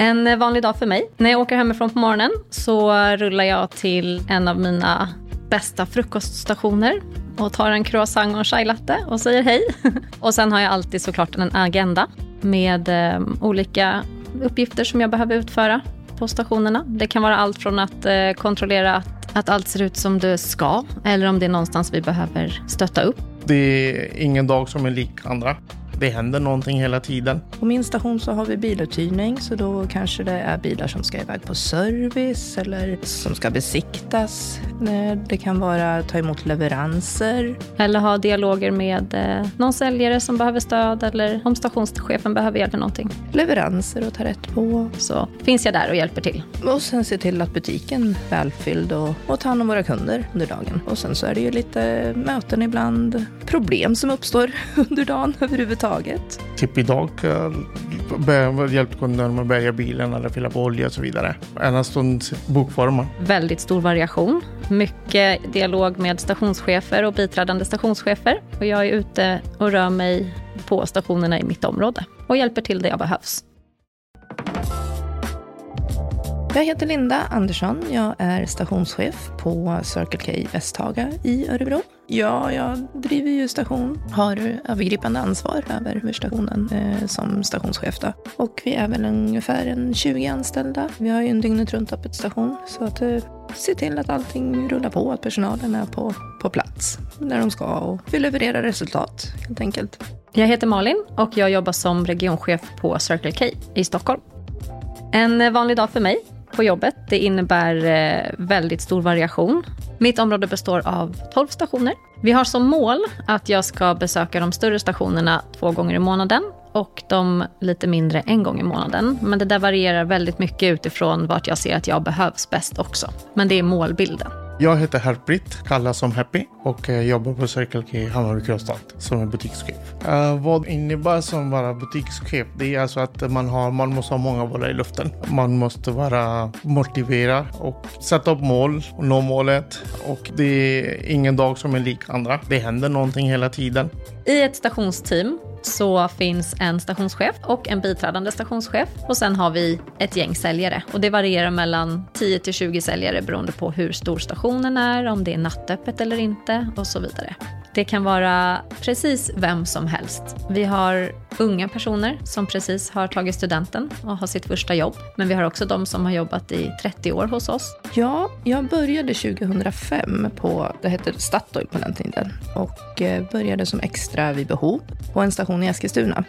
En eh, vanlig dag för mig. När jag åker hemifrån på morgonen så rullar jag till en av mina bästa frukoststationer och tar en croissant och chai latte och säger hej. Och sen har jag alltid såklart en agenda med eh, olika uppgifter som jag behöver utföra på stationerna. Det kan vara allt från att eh, kontrollera att, att allt ser ut som det ska eller om det är någonstans vi behöver stötta upp. Det är ingen dag som är lik andra. Det händer någonting hela tiden. På min station så har vi biluthyrning så då kanske det är bilar som ska iväg på service eller som ska besiktas. Det kan vara ta emot leveranser. Eller ha dialoger med eh, någon säljare som behöver stöd eller om stationschefen behöver hjälp med någonting. Leveranser att ta rätt på. Så finns jag där och hjälper till. Och sen se till att butiken är välfylld och, och ta hand om våra kunder under dagen. Och sen så är det ju lite möten ibland, problem som uppstår under dagen överhuvudtaget. Typ idag uh, hjälpte kunden med att bärga bilen eller fylla på olja och så vidare. En stund bokformar. Väldigt stor variation. Mycket dialog med stationschefer och biträdande stationschefer. Och jag är ute och rör mig på stationerna i mitt område och hjälper till där jag behövs. Jag heter Linda Andersson. Jag är stationschef på Circle K Västhaga i Örebro. Ja, jag driver ju station, har övergripande ansvar över stationen eh, som stationschef. Då. Och vi är väl ungefär en 20 anställda. Vi har ju en dygnet runt öppet station så att eh, se till att allting rullar på, att personalen är på, på plats där de ska och vi levererar resultat helt enkelt. Jag heter Malin och jag jobbar som regionchef på Circle K i Stockholm. En eh, vanlig dag för mig på jobbet. Det innebär eh, väldigt stor variation. Mitt område består av 12 stationer. Vi har som mål att jag ska besöka de större stationerna två gånger i månaden och de lite mindre en gång i månaden. Men det där varierar väldigt mycket utifrån vart jag ser att jag behövs bäst också. Men det är målbilden. Jag heter Herbritt, kallas som Happy och jobbar på Circle K Hammarby Sjöstad som är butikschef. Uh, vad innebär som vara butikschef? Det är alltså att man, har, man måste ha många bollar i luften. Man måste vara motiverad och sätta upp mål och nå målet. Och det är ingen dag som är lik andra. Det händer någonting hela tiden. I ett stationsteam så finns en stationschef och en biträdande stationschef och sen har vi ett gäng säljare och det varierar mellan 10 till 20 säljare beroende på hur stor stationen är, om det är nattöppet eller inte och så vidare. Det kan vara precis vem som helst. Vi har unga personer som precis har tagit studenten och har sitt första jobb. Men vi har också de som har jobbat i 30 år hos oss. Ja, jag började 2005 på, det hette Statoil på den tiden, och eh, började som extra vid behov på en station i Eskilstuna,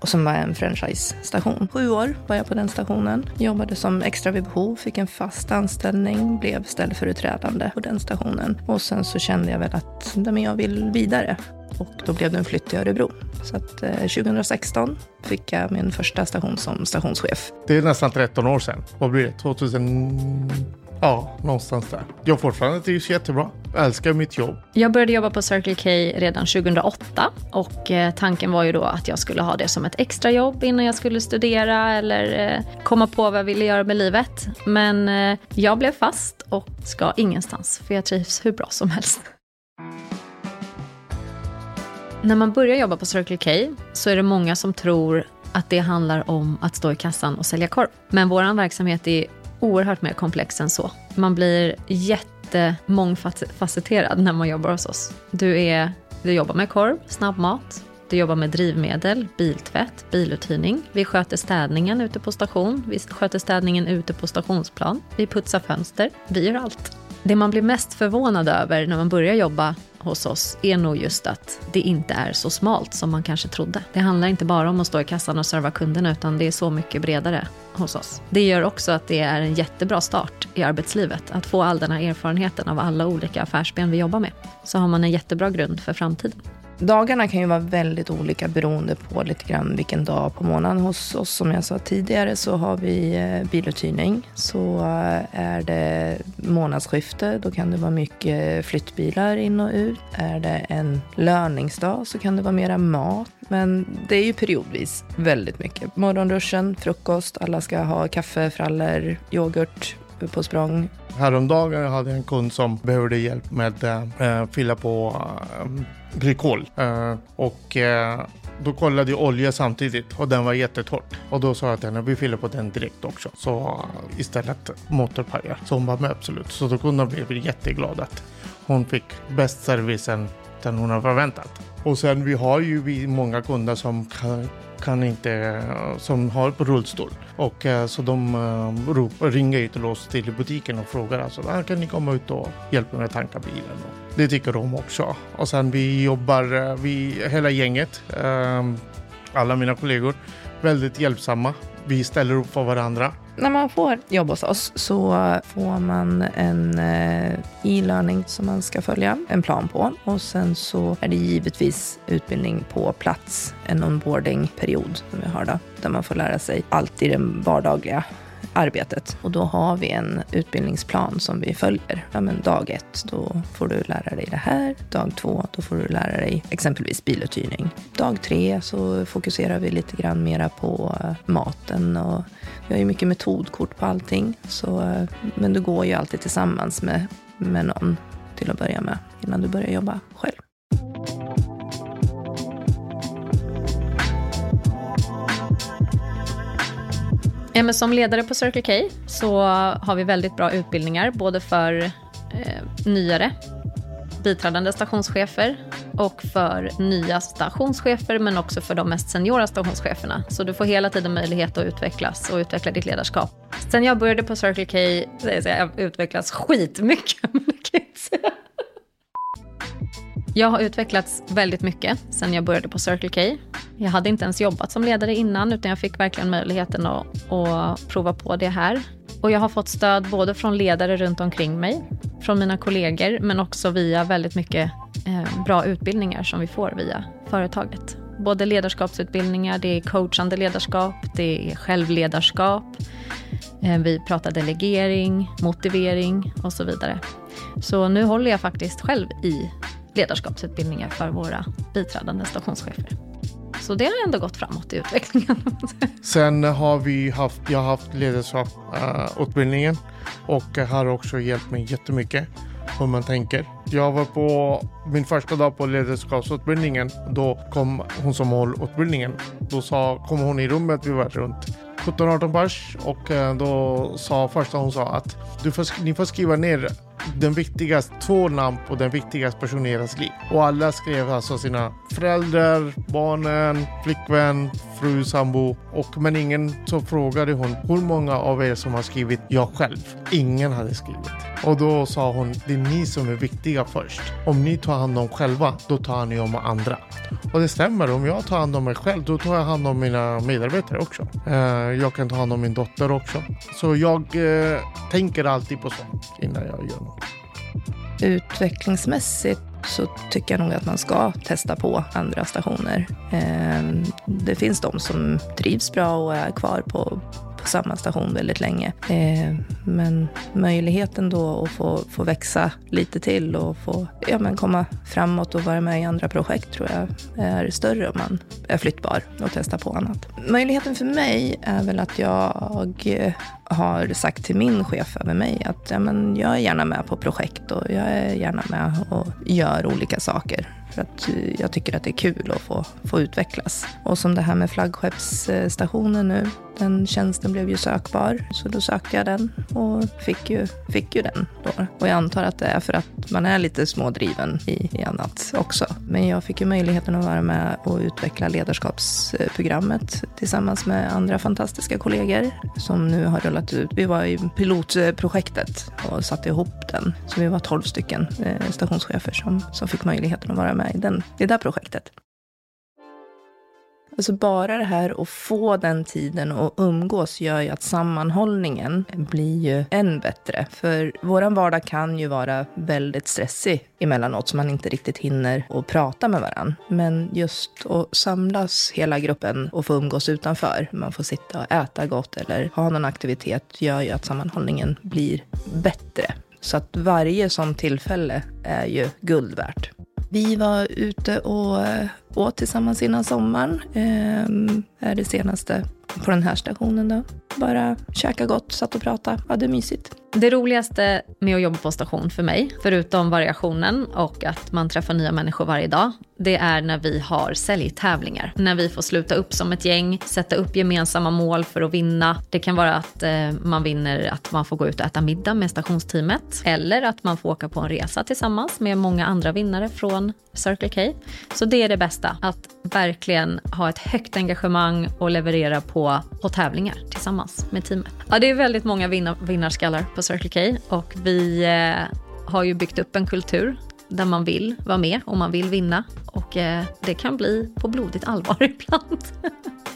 och som var en franchise-station. Sju år var jag på den stationen, jobbade som extra vid behov, fick en fast anställning, blev ställföreträdande på den stationen. Och sen så kände jag väl att men jag vill vidare. Och då blev det en flytt till Örebro. Så att, eh, 2016 fick jag min första station som stationschef. Det är nästan 13 år sedan. Vad blir det? 2000? Ja, någonstans där. Jag fortfarande trivs jättebra. Jag älskar mitt jobb. Jag började jobba på Circle K redan 2008 och eh, tanken var ju då att jag skulle ha det som ett extrajobb innan jag skulle studera eller eh, komma på vad jag ville göra med livet. Men eh, jag blev fast och ska ingenstans för jag trivs hur bra som helst. När man börjar jobba på Circle K så är det många som tror att det handlar om att stå i kassan och sälja korv. Men vår verksamhet är oerhört mer komplex än så. Man blir jättemångfacetterad när man jobbar hos oss. Du, är, du jobbar med korv, snabbmat, du jobbar med drivmedel, biltvätt, biluthyrning. Vi sköter städningen ute på station. Vi sköter städningen ute på stationsplan. Vi putsar fönster. Vi gör allt. Det man blir mest förvånad över när man börjar jobba hos oss är nog just att det inte är så smalt som man kanske trodde. Det handlar inte bara om att stå i kassan och serva kunderna utan det är så mycket bredare hos oss. Det gör också att det är en jättebra start i arbetslivet att få all den här erfarenheten av alla olika affärsben vi jobbar med. Så har man en jättebra grund för framtiden. Dagarna kan ju vara väldigt olika beroende på lite grann vilken dag på månaden. Hos oss, som jag sa tidigare, så har vi eh, biluthyrning. Så eh, är det månadsskifte, då kan det vara mycket flyttbilar in och ut. Är det en löningsdag så kan det vara mera mat. Men det är ju periodvis väldigt mycket. Morgonruschen, frukost, alla ska ha kaffe, frallor, yoghurt på språng. Häromdagen hade jag en kund som behövde hjälp med att äh, fylla på äh, glykol. Äh, och äh, Då kollade jag olja samtidigt och den var jättetorrt. Och då sa jag till henne, vi fyller på den direkt också. Så istället motorpajar. Så hon var med absolut. Så då kunde hon bli jätteglad att hon fick bäst servicen den hon har förväntat. Och sen vi har ju vi många kunder som kan, inte, eh, som har på rullstol. Och eh, så de eh, ropar, ringer ju till oss till butiken och frågar alltså, ah, kan ni komma ut och hjälpa mig att tanka bilen? Och det tycker de också. Och sen vi jobbar, vi, hela gänget, alla mina kollegor, väldigt hjälpsamma. Vi ställer upp för varandra när man får jobb hos oss så får man en eh, e-learning som man ska följa en plan på. Och sen så är det givetvis utbildning på plats, en onboarding-period som vi har då, där man får lära sig allt i den vardagliga arbetet. Och då har vi en utbildningsplan som vi följer. Ja, men dag ett, då får du lära dig det här. Dag två, då får du lära dig exempelvis biluthyrning. Dag tre så fokuserar vi lite grann mera på eh, maten och vi har ju mycket metodkort på allting. Så, eh, men du går ju alltid tillsammans med, med någon till att börja med innan du börjar jobba själv. Ja, men som ledare på Circle K så har vi väldigt bra utbildningar, både för eh, nyare biträdande stationschefer och för nya stationschefer, men också för de mest seniora stationscheferna. Så du får hela tiden möjlighet att utvecklas och utveckla ditt ledarskap. Sen jag började på Circle K, jag har utvecklats skitmycket, Jag har utvecklats väldigt mycket sen jag började på Circle K. Jag hade inte ens jobbat som ledare innan, utan jag fick verkligen möjligheten att, att prova på det här. Och jag har fått stöd både från ledare runt omkring mig, från mina kollegor, men också via väldigt mycket eh, bra utbildningar som vi får via företaget. Både ledarskapsutbildningar, det är coachande ledarskap, det är självledarskap, eh, vi pratar delegering, motivering och så vidare. Så nu håller jag faktiskt själv i ledarskapsutbildningar för våra biträdande stationschefer. Så det har ändå gått framåt i utvecklingen. Sen har vi haft, jag har haft ledarskapsutbildningen eh, och har också hjälpt mig jättemycket hur man tänker. Jag var på min första dag på ledarskapsutbildningen. Då kom hon som höll utbildningen. Då sa, kom hon i rummet, vi var runt 17-18 pers och eh, då sa första hon sa att du får, ni får skriva ner den viktigaste, två namn på den viktigaste personen i deras liv. Och alla skrev alltså sina föräldrar, barnen, flickvän, fru, sambo. Och men ingen så frågade hon hur många av er som har skrivit jag själv. Ingen hade skrivit. Och då sa hon, det är ni som är viktiga först. Om ni tar hand om själva, då tar ni om andra. Och det stämmer, om jag tar hand om mig själv, då tar jag hand om mina medarbetare också. Eh, jag kan ta hand om min dotter också. Så jag eh, tänker alltid på sånt innan jag gör något. Utvecklingsmässigt så tycker jag nog att man ska testa på andra stationer. Eh, det finns de som trivs bra och är kvar på samma station väldigt länge. Eh, men möjligheten då att få, få växa lite till och få ja, men komma framåt och vara med i andra projekt tror jag är större om man är flyttbar och testar på annat. Möjligheten för mig är väl att jag eh, har sagt till min chef över mig att ja, men jag är gärna med på projekt och jag är gärna med och gör olika saker. För att eh, jag tycker att det är kul att få, få utvecklas. Och som det här med flaggskeppsstationen nu. Den tjänsten blev ju sökbar, så då sökte jag den och fick ju, fick ju den. Då. Och jag antar att det är för att man är lite smådriven i, i annat också. Men jag fick ju möjligheten att vara med och utveckla ledarskapsprogrammet tillsammans med andra fantastiska kollegor som nu har rullat ut. Vi var i pilotprojektet och satte ihop den. Så vi var tolv stycken eh, stationschefer som, som fick möjligheten att vara med i, den, det där projektet. Alltså bara det här att få den tiden och umgås gör ju att sammanhållningen blir ju än bättre. För vår vardag kan ju vara väldigt stressig emellanåt så man inte riktigt hinner att prata med varandra. Men just att samlas hela gruppen och få umgås utanför, man får sitta och äta gott eller ha någon aktivitet, gör ju att sammanhållningen blir bättre. Så att varje sånt tillfälle är ju guld värt. Vi var ute och eh, åt tillsammans innan sommaren. Eh, är det senaste på den här stationen då. Bara käka gott, satt och prata, hade mysigt. Det roligaste med att jobba på station för mig, förutom variationen och att man träffar nya människor varje dag, det är när vi har säljtävlingar. När vi får sluta upp som ett gäng, sätta upp gemensamma mål för att vinna. Det kan vara att eh, man vinner att man får gå ut och äta middag med stationsteamet. Eller att man får åka på en resa tillsammans med många andra vinnare från Circle K. Så det är det bästa, att verkligen ha ett högt engagemang och leverera på, på tävlingar tillsammans med teamet. Ja, det är väldigt många vinna, vinnarskallar på Circle K och vi eh, har ju byggt upp en kultur där man vill vara med och man vill vinna. Och eh, det kan bli på blodigt allvar ibland.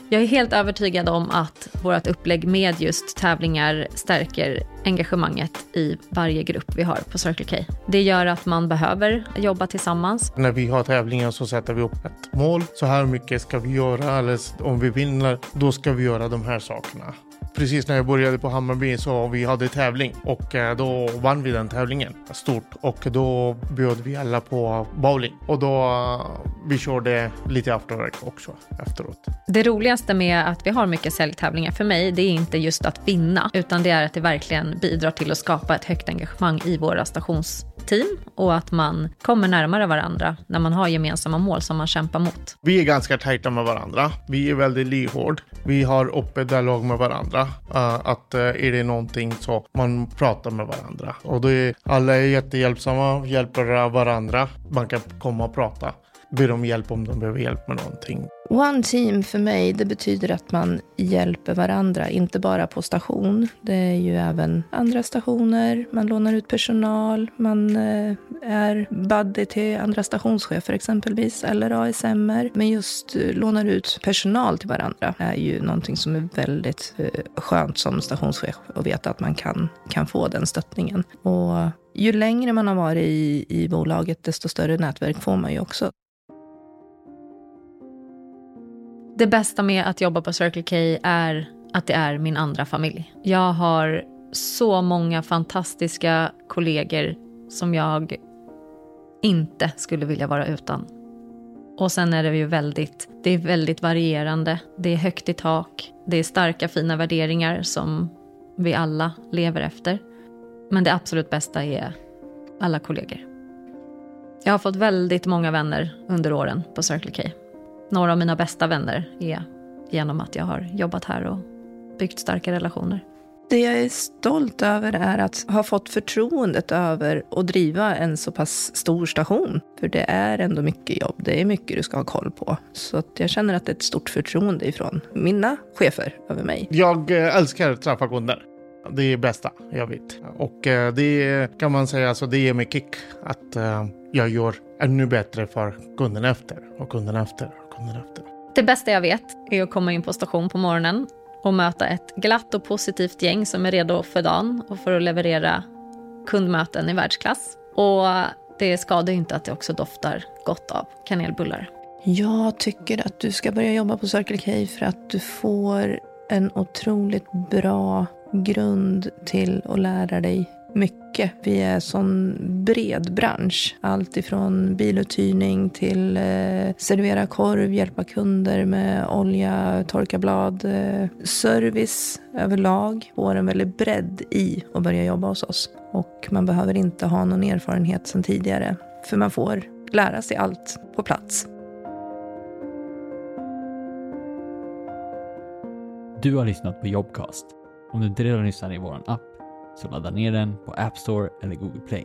Jag är helt övertygad om att vårt upplägg med just tävlingar stärker engagemanget i varje grupp vi har på Circle K. Det gör att man behöver jobba tillsammans. När vi har tävlingar så sätter vi upp ett mål. Så här mycket ska vi göra, eller om vi vinner, då ska vi göra de här sakerna. Precis när jag började på Hammarby så vi hade tävling och eh, då vann vi den tävlingen stort och då bjöd vi alla på bowling och då eh, vi körde lite afterwork också efteråt. Det roligaste med att vi har mycket säljtävlingar för mig, det är inte just att vinna, utan det är att det verkligen bidrar till att skapa ett högt engagemang i våra stationsteam och att man kommer närmare varandra när man har gemensamma mål som man kämpar mot. Vi är ganska tajta med varandra. Vi är väldigt lyhörd. Vi har öppet dialog med varandra. Uh, att uh, är det någonting så man pratar med varandra. Och då är alla är jättehjälpsamma, hjälper varandra. Man kan komma och prata ber om hjälp om de behöver hjälp med någonting. One team för mig, det betyder att man hjälper varandra, inte bara på station. Det är ju även andra stationer, man lånar ut personal, man eh, är buddy till andra stationschefer exempelvis, eller ASMR. Men just eh, lånar ut personal till varandra är ju någonting som är väldigt eh, skönt som stationschef att veta att man kan, kan få den stöttningen. Och ju längre man har varit i, i bolaget, desto större nätverk får man ju också. Det bästa med att jobba på Circle K är att det är min andra familj. Jag har så många fantastiska kollegor som jag inte skulle vilja vara utan. Och sen är det ju väldigt, det är väldigt varierande. Det är högt i tak. Det är starka fina värderingar som vi alla lever efter. Men det absolut bästa är alla kollegor. Jag har fått väldigt många vänner under åren på Circle K några av mina bästa vänner är genom att jag har jobbat här och byggt starka relationer. Det jag är stolt över är att ha fått förtroendet över att driva en så pass stor station. För det är ändå mycket jobb. Det är mycket du ska ha koll på. Så att jag känner att det är ett stort förtroende ifrån mina chefer över mig. Jag eh, älskar att träffa kunder. Det är bästa jag vet. Och eh, det kan man säga, alltså det ger mig kick att eh, jag gör ännu bättre för kunden efter och kunden efter kunden efter. Det bästa jag vet är att komma in på station på morgonen och möta ett glatt och positivt gäng som är redo för dagen och för att leverera kundmöten i världsklass. Och det skadar ju inte att det också doftar gott av kanelbullar. Jag tycker att du ska börja jobba på Circle K för att du får en otroligt bra grund till att lära dig mycket. Vi är en sån bred bransch. Allt ifrån biluthyrning till eh, servera korv, hjälpa kunder med olja, torka blad. Eh, service överlag får en väldig bredd i att börja jobba hos oss. Och man behöver inte ha någon erfarenhet sedan tidigare. För man får lära sig allt på plats. Du har lyssnat på Jobcast. Om du inte redan lyssnar i vår app så ladda ner den på App Store eller Google Play.